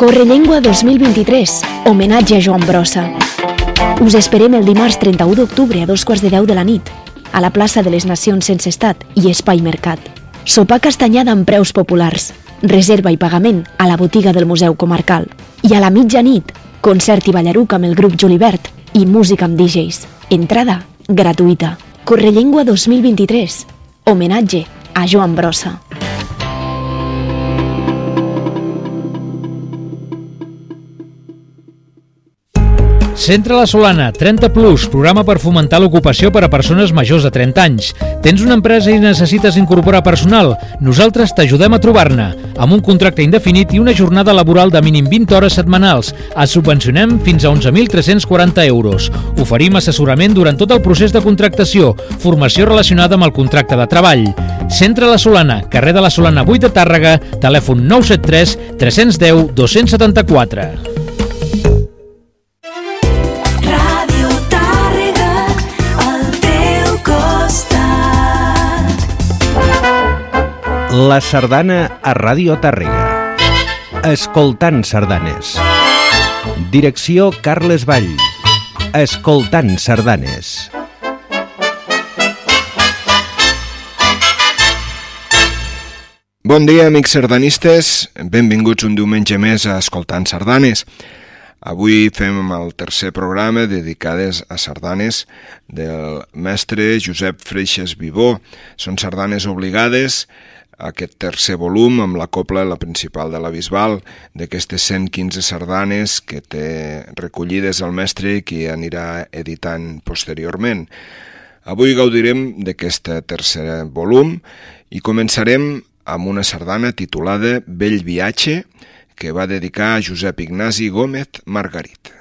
Correllengua 2023, homenatge a Joan Brossa. Us esperem el dimarts 31 d'octubre a dos quarts de deu de la nit, a la plaça de les Nacions sense estat i Espai Mercat. Sopar castanyada amb preus populars, reserva i pagament a la botiga del Museu Comarcal. I a la mitjanit, concert i ballaruc amb el grup Julibert i música amb DJs. Entrada gratuïta. Correllengua 2023, homenatge a Joan Brossa. Centre La Solana, 30 Plus, programa per fomentar l'ocupació per a persones majors de 30 anys. Tens una empresa i necessites incorporar personal? Nosaltres t'ajudem a trobar-ne, amb un contracte indefinit i una jornada laboral de mínim 20 hores setmanals. Et subvencionem fins a 11.340 euros. Oferim assessorament durant tot el procés de contractació, formació relacionada amb el contracte de treball. Centre La Solana, carrer de la Solana 8 de Tàrrega, telèfon 973 310 274. La sardana a Ràdio Tàrrega. Escoltant sardanes. Direcció Carles Vall. Escoltant sardanes. Bon dia, amics sardanistes. Benvinguts un diumenge més a Escoltant Sardanes. Avui fem el tercer programa dedicades a sardanes del mestre Josep Freixes Vivó. Són sardanes obligades, aquest tercer volum amb la copla la principal de la Bisbal, d'aquestes 115 sardanes que té recollides el mestre i que anirà editant posteriorment. Avui gaudirem d'aquest tercer volum i començarem amb una sardana titulada Vell viatge, que va dedicar a Josep Ignasi Gómez Margarit.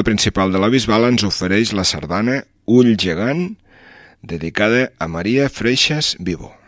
Ple principal de la Bisbal ens ofereix la sardana Ull gegant, dedicada a Maria Freixas Vivo.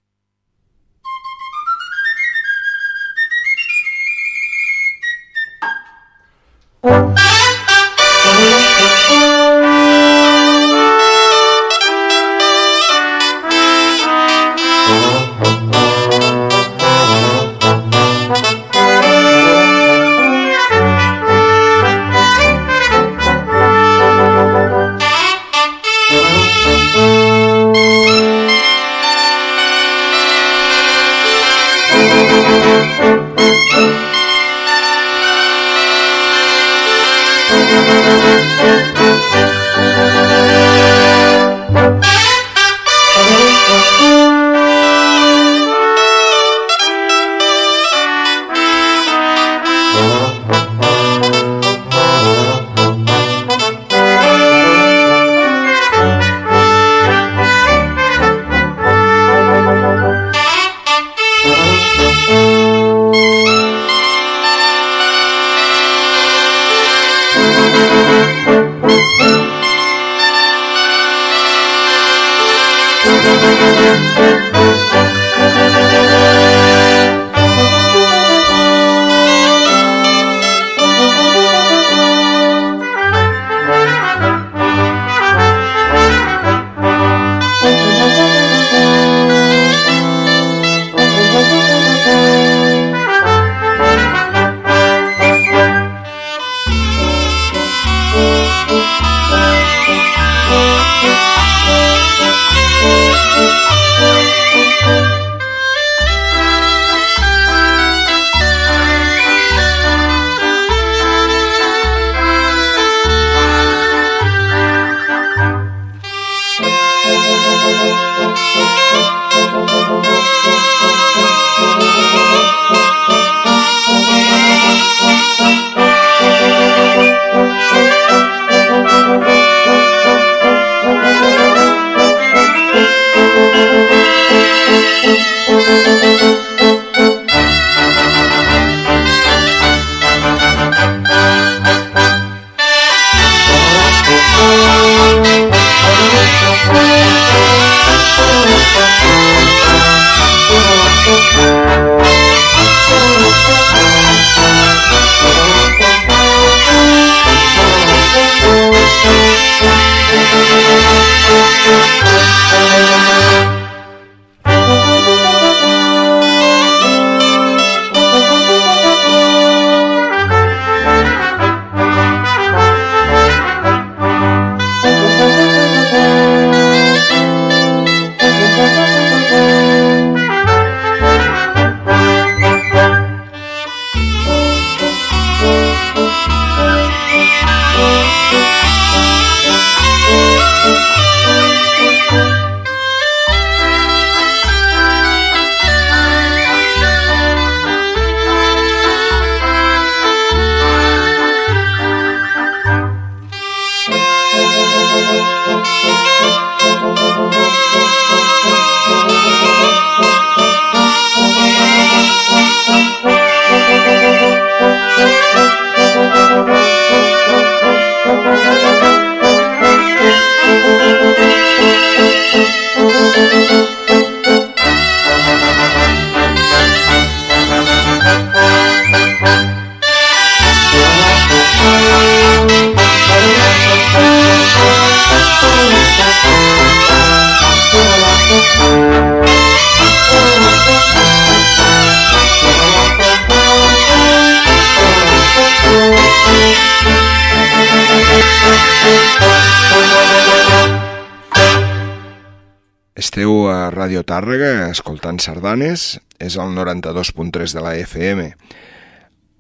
Sardanes, és el 92.3 de la FM.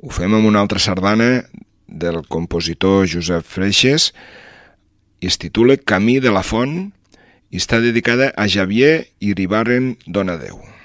Ho fem amb una altra sardana del compositor Josep Freixes i es titula Camí de la Font i està dedicada a Javier Iribarren Donadeu. Thank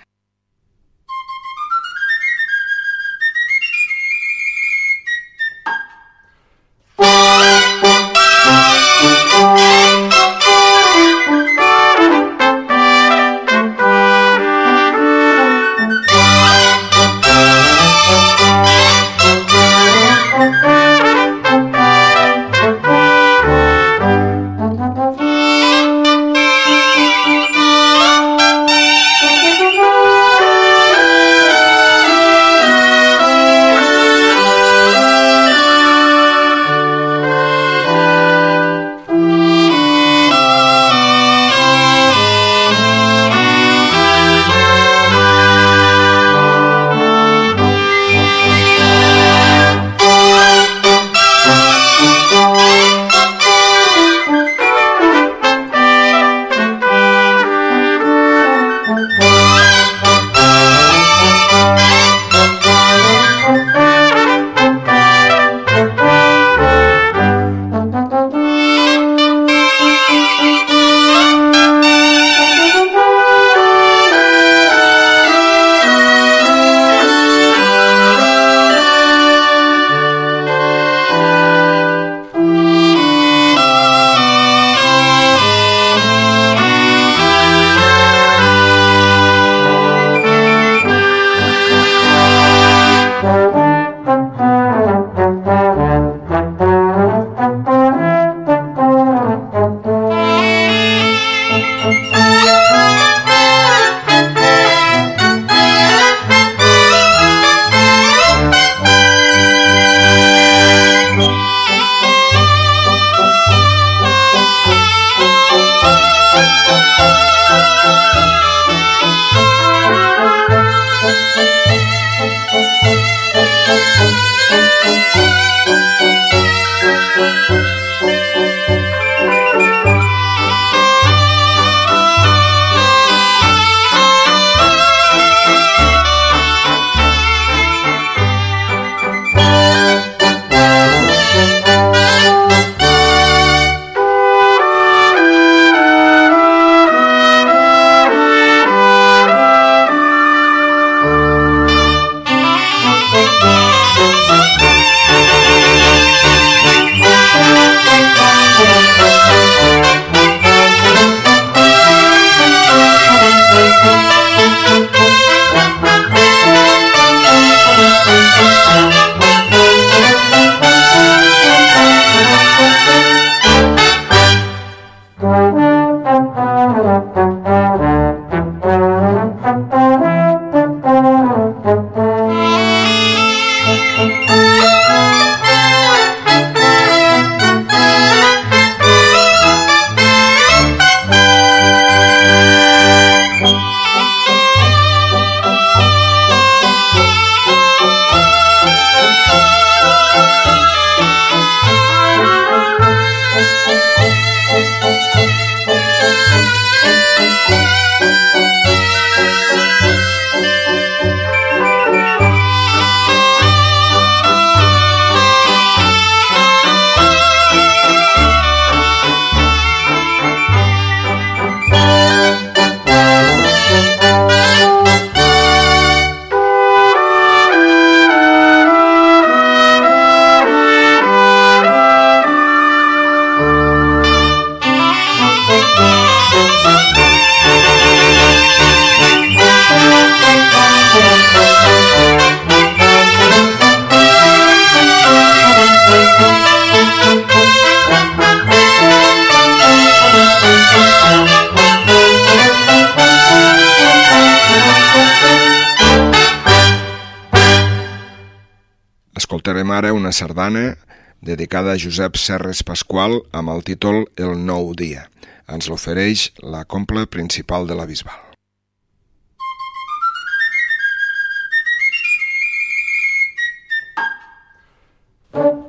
ara una sardana dedicada a Josep Serres Pasqual amb el títol El nou dia. Ens l'ofereix la compla principal de la Bisbal.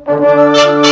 compositor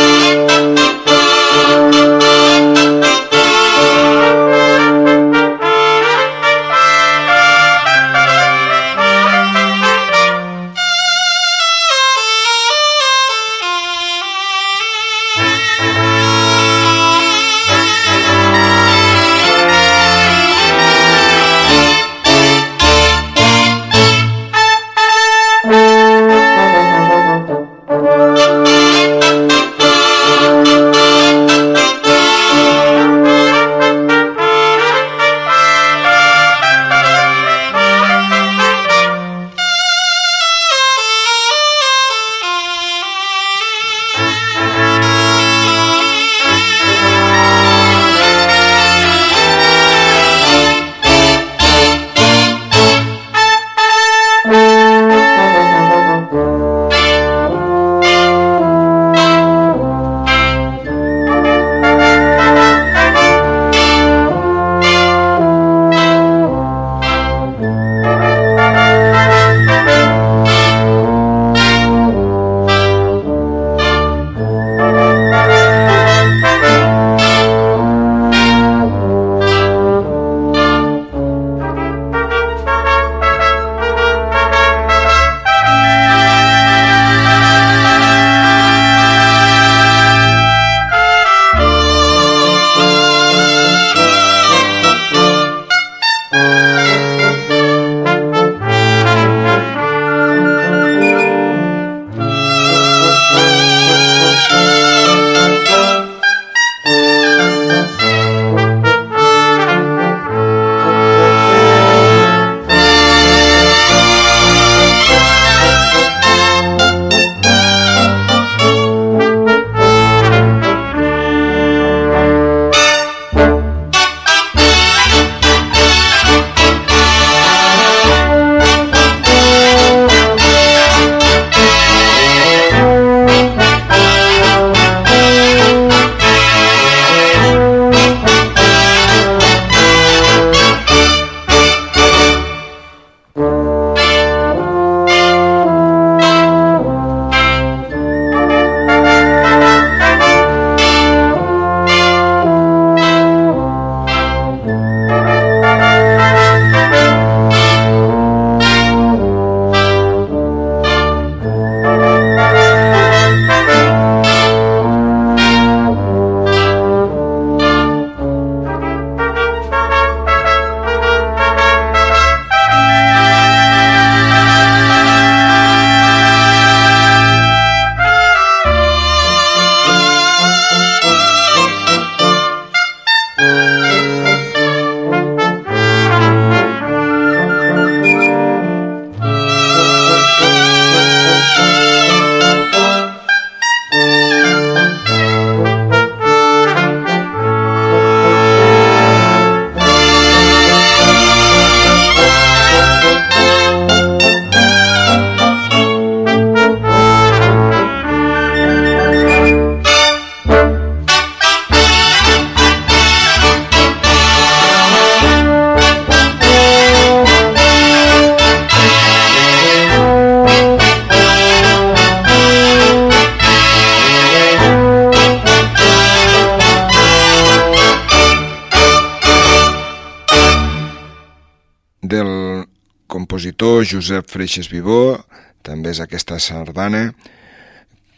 Josep Freixes Vivó, també és aquesta sardana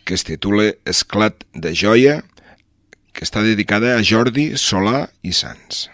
que es titula Esclat de joia, que està dedicada a Jordi Solà i Sants.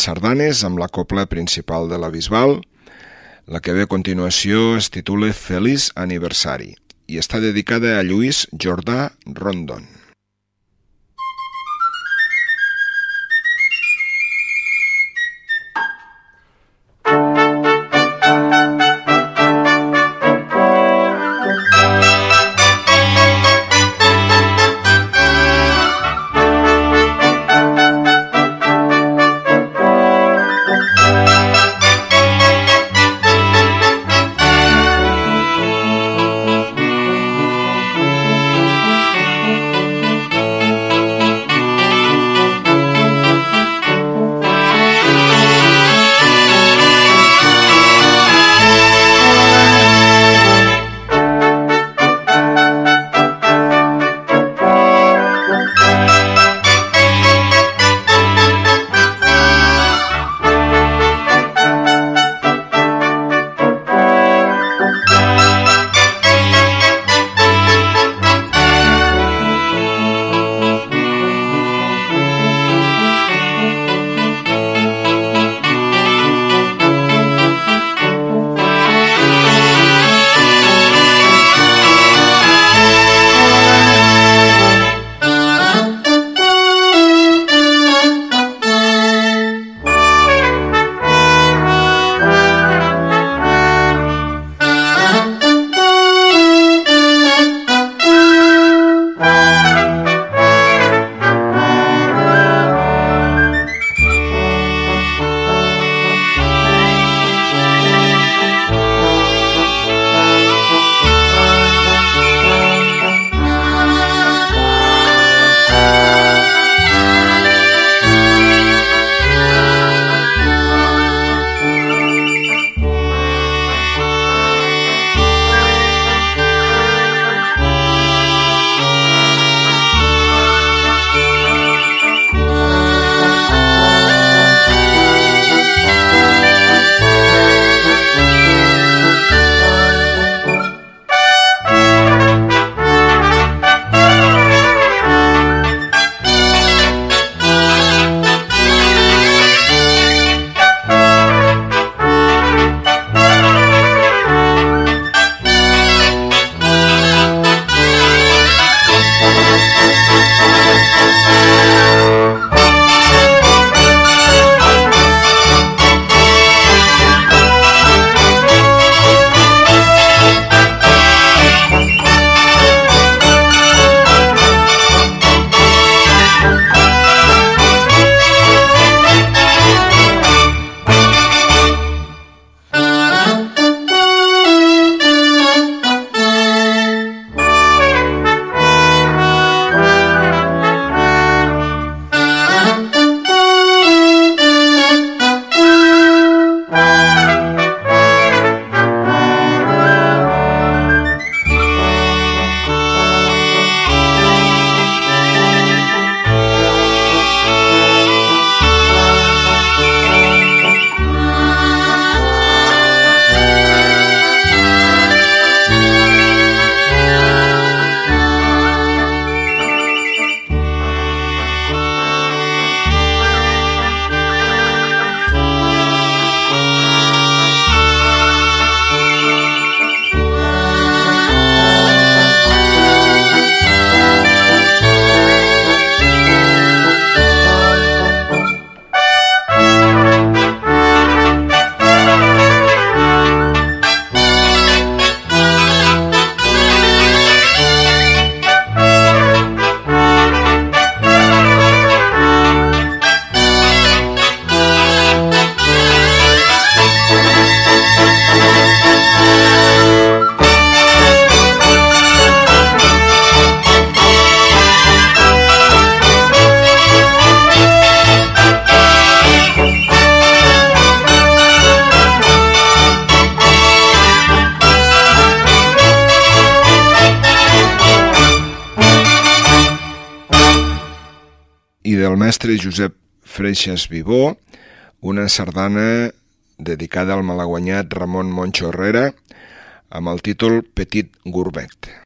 Sardanes amb la copla principal de la Bisbal. La que ve a continuació es titula Feliç aniversari i està dedicada a Lluís Jordà Rondon. Mestre Josep Freixas Vivó, una sardana dedicada al malaguanyat Ramon Moncho Herrera, amb el títol Petit Gourmet.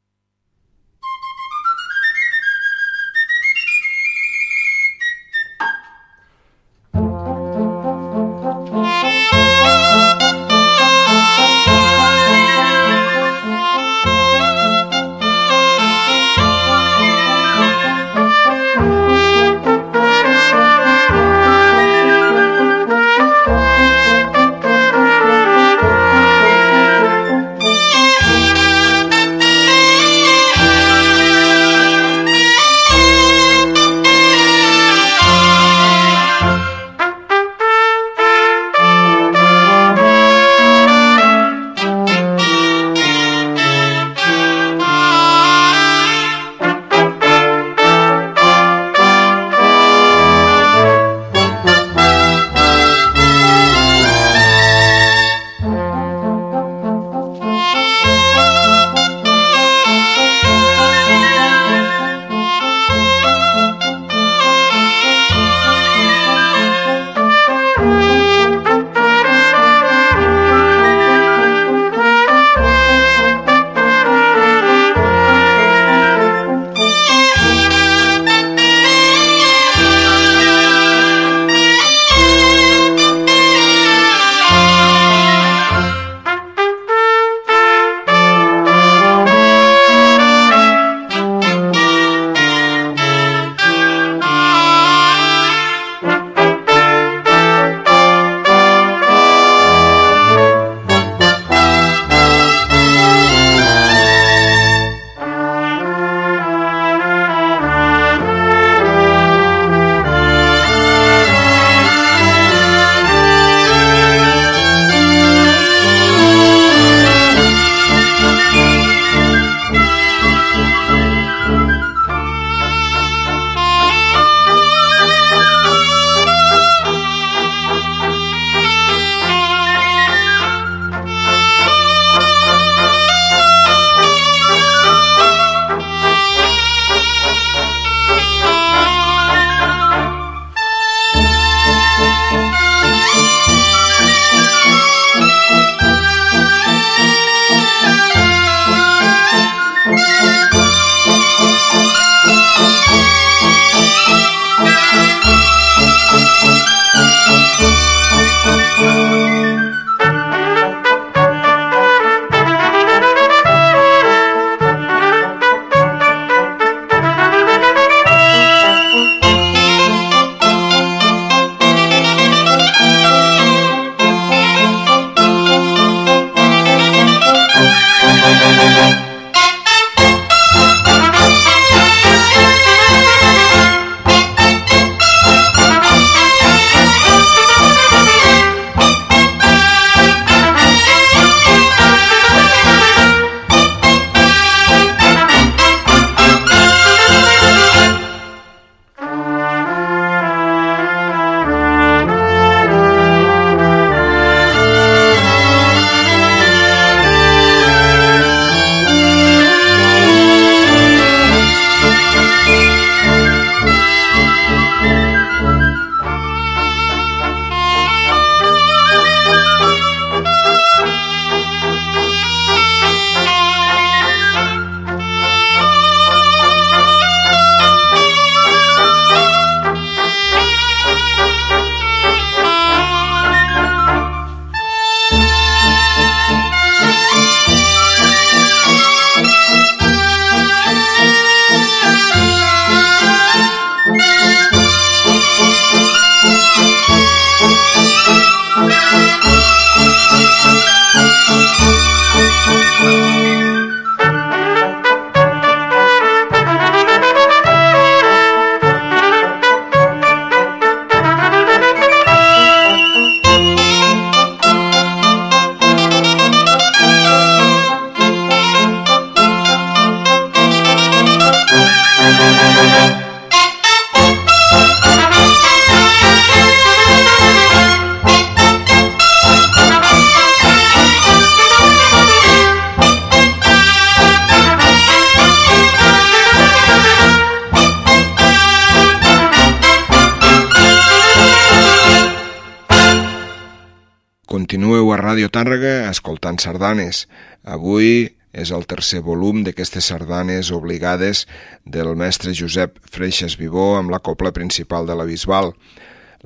Ràdio Tàrrega escoltant sardanes. Avui és el tercer volum d'aquestes sardanes obligades del mestre Josep Freixas Vivó amb la copla principal de la Bisbal.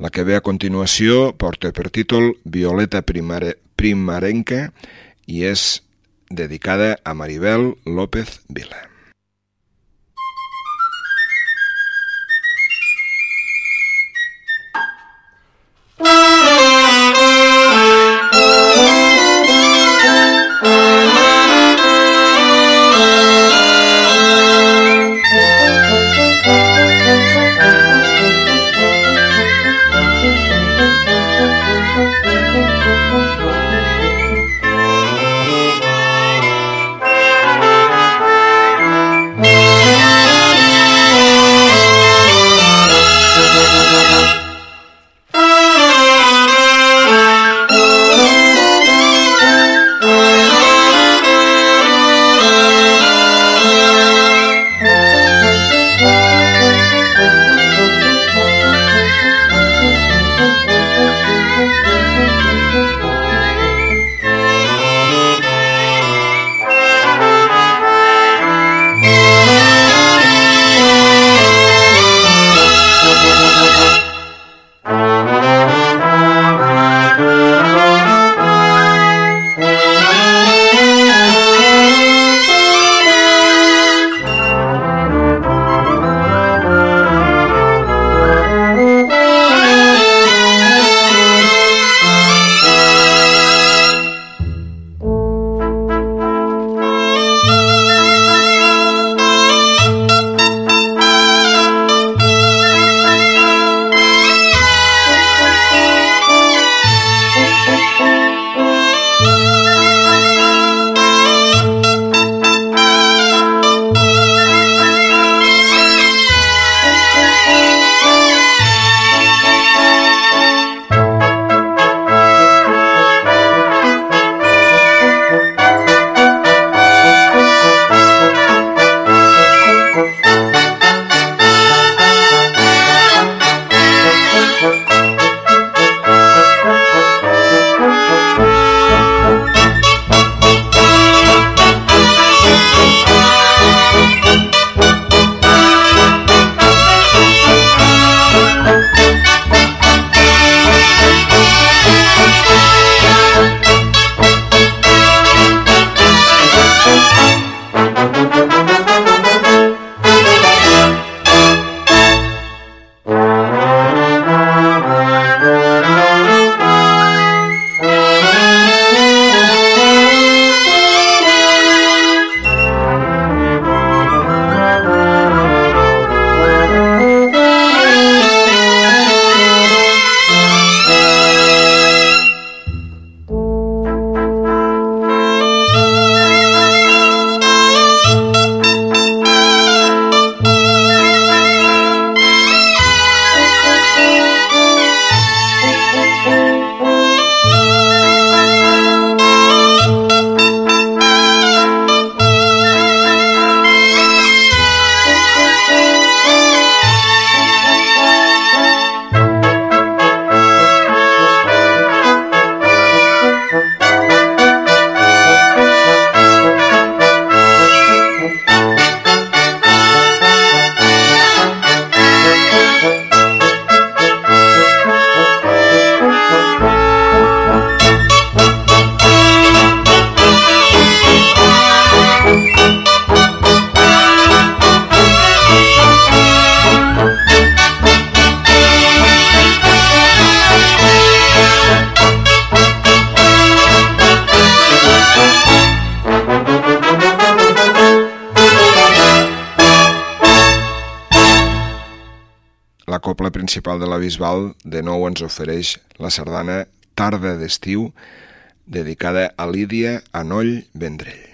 La que ve a continuació porta per títol Violeta Primare, Primarenca i és dedicada a Maribel López Vila. Municipal de la Bisbal de nou ens ofereix la sardana Tarda d'estiu, dedicada a Lídia Anoll Vendrell.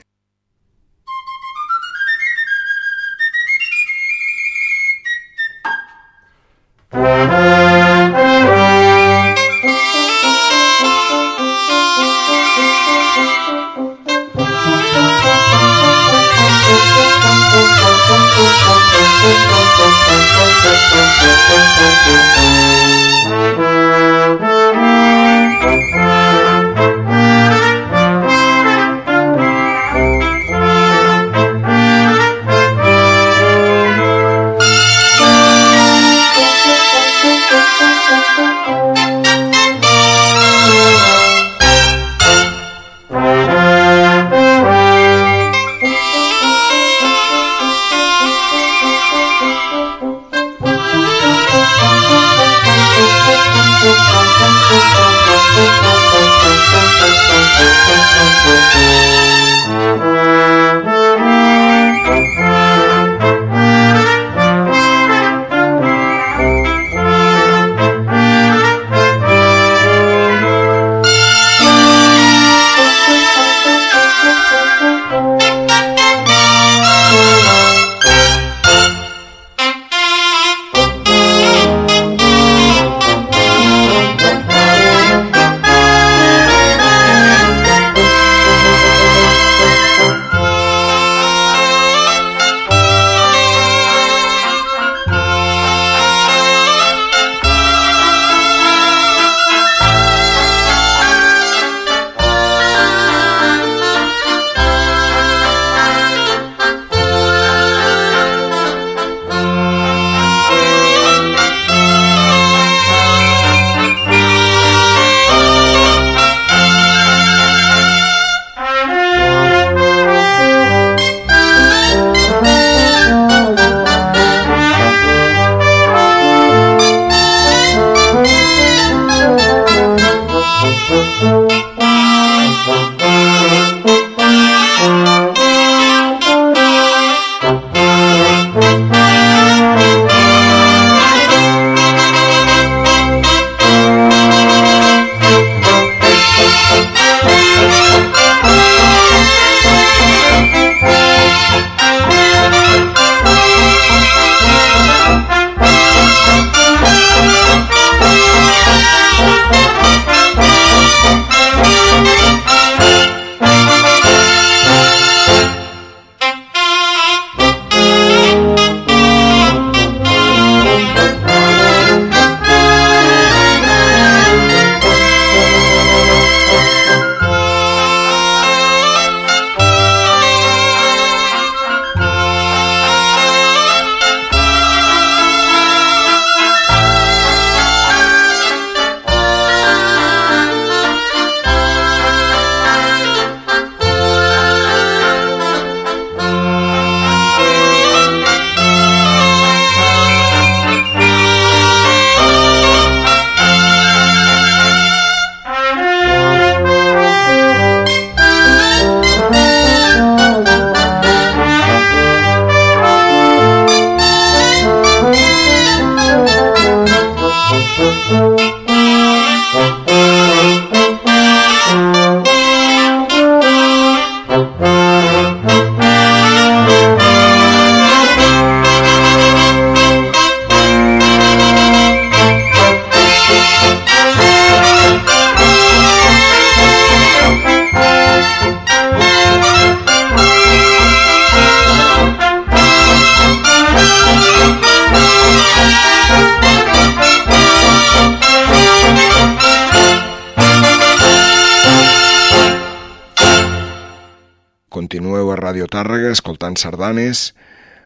Sardanes.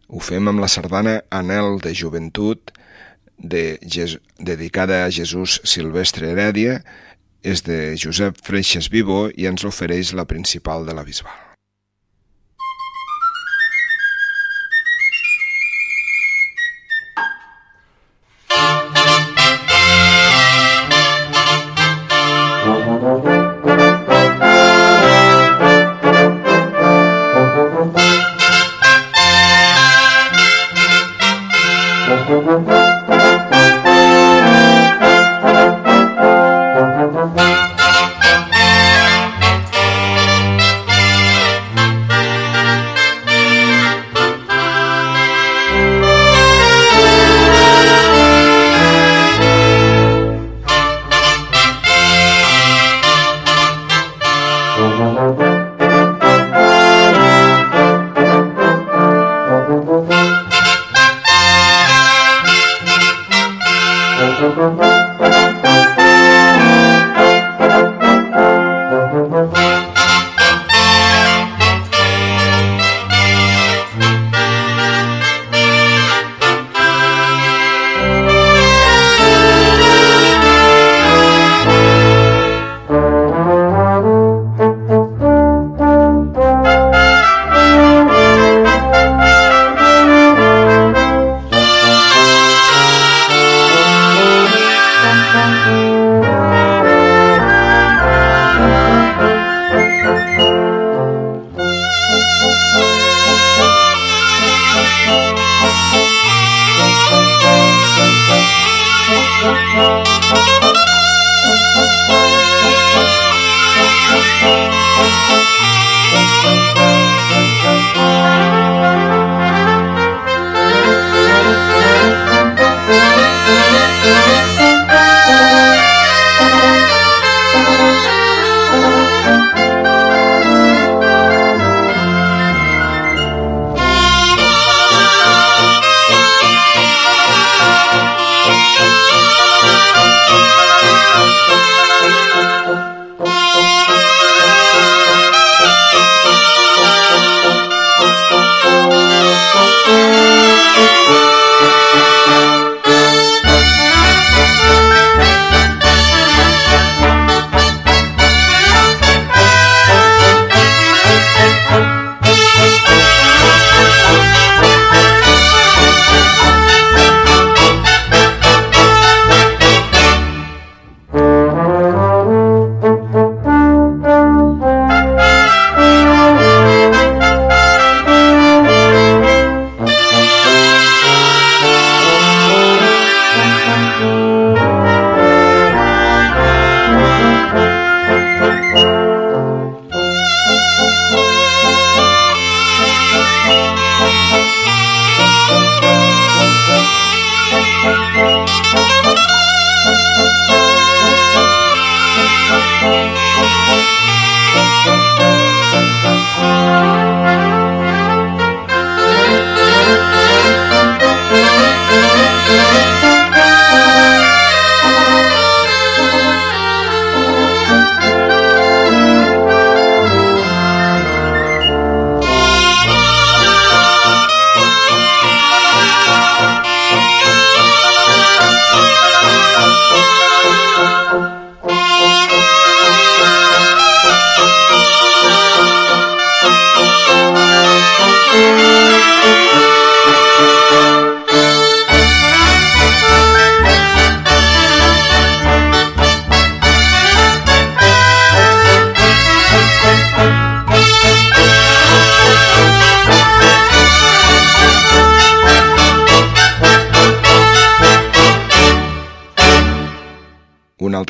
Ho fem amb la sardana Anel de Joventut, de dedicada a Jesús Silvestre Herèdia, és de Josep Freixes Vivo i ens ofereix la principal de la Bisbal.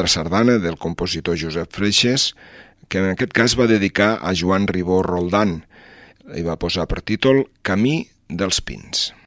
Sardana del compositor Josep Freixes, que en aquest cas va dedicar a Joan Ribó Roldán. i va posar per títol Camí dels Pins.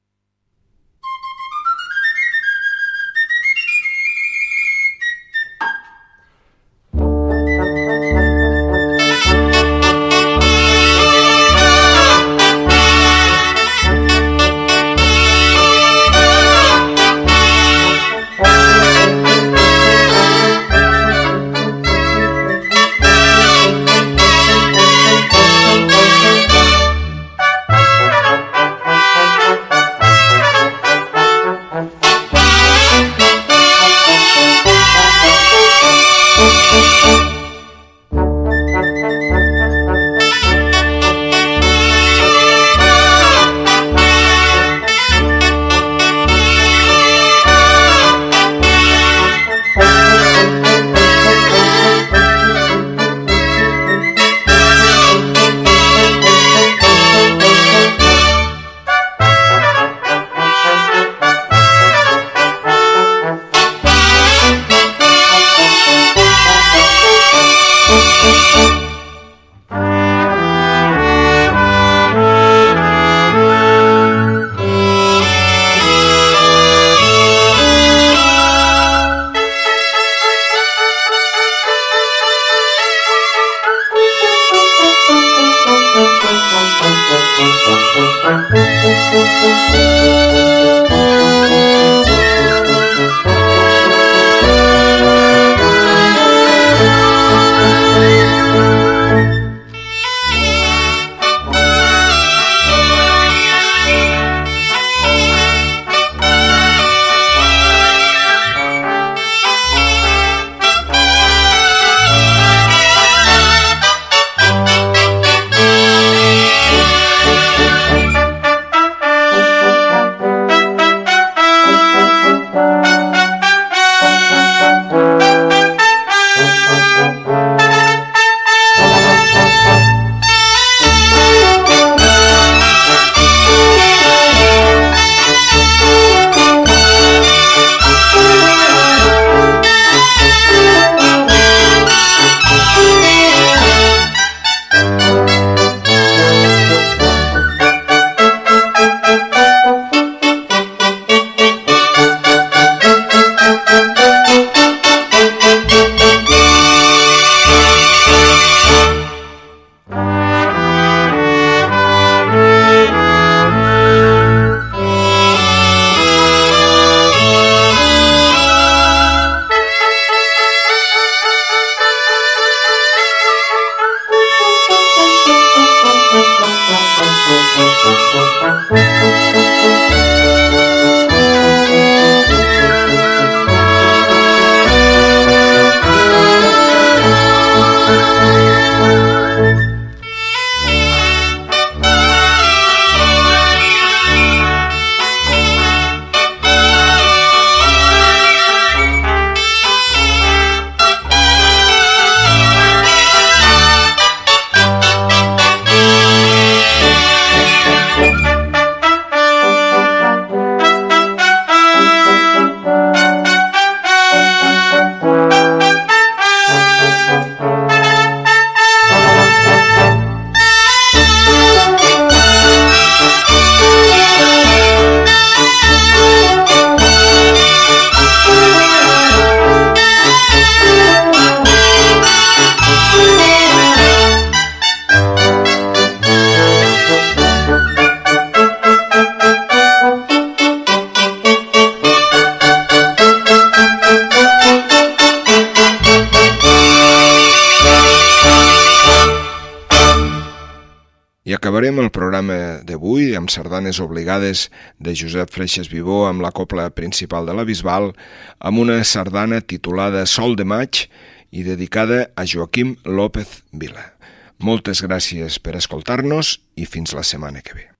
Sardanes obligades de Josep Freixes Vivó amb la copla principal de la Bisbal, amb una sardana titulada Sol de maig i dedicada a Joaquim López Vila. Moltes gràcies per escoltar-nos i fins la setmana que ve.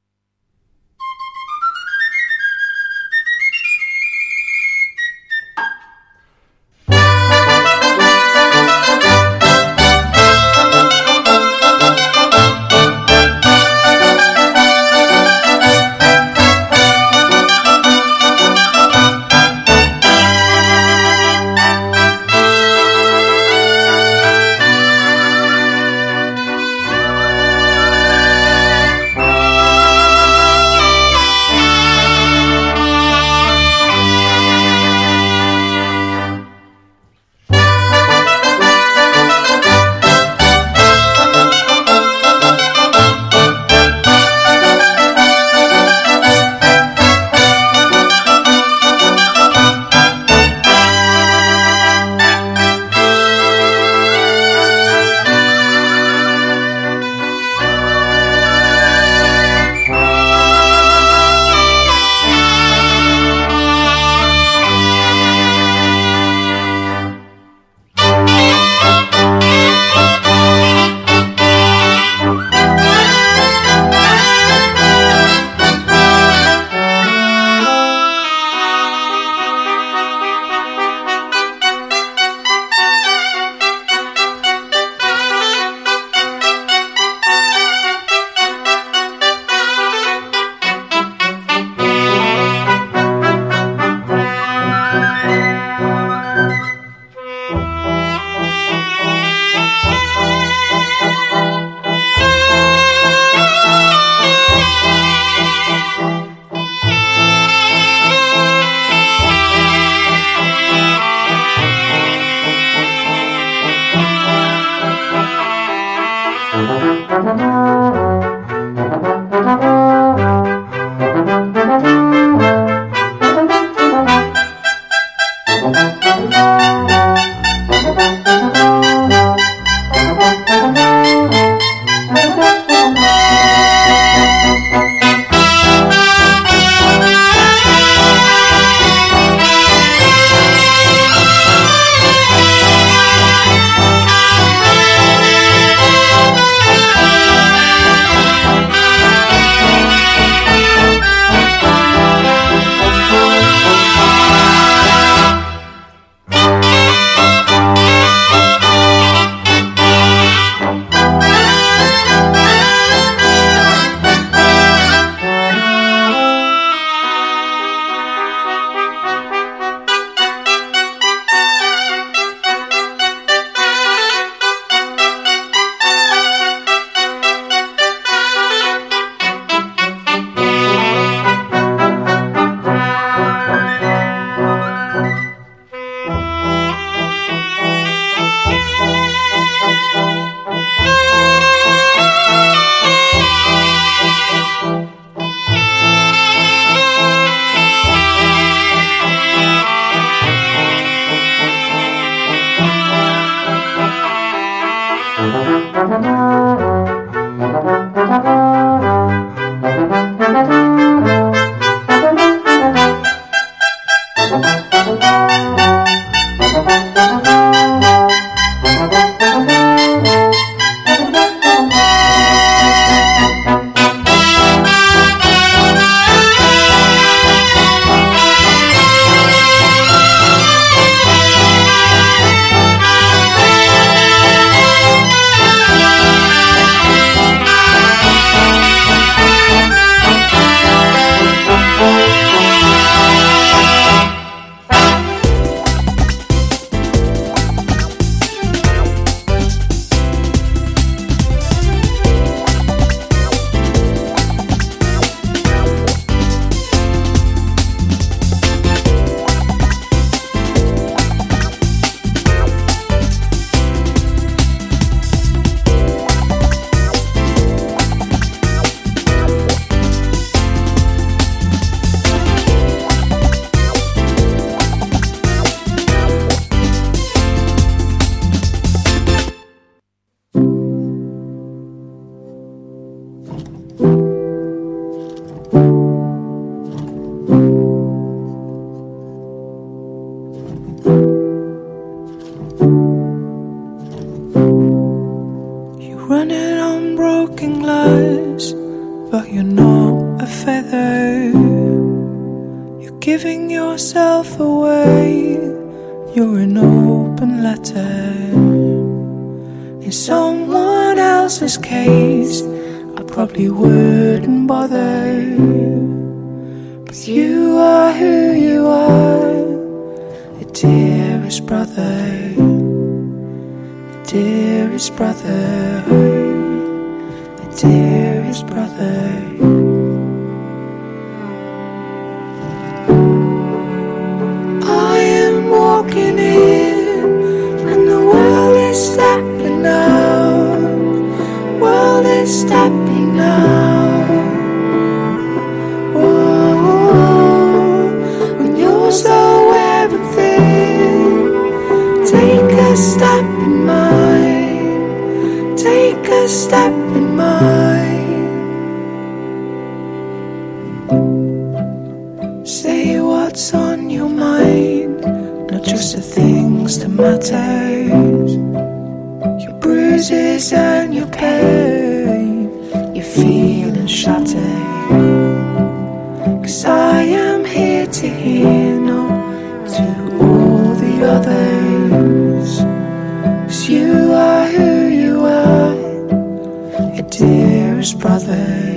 brother.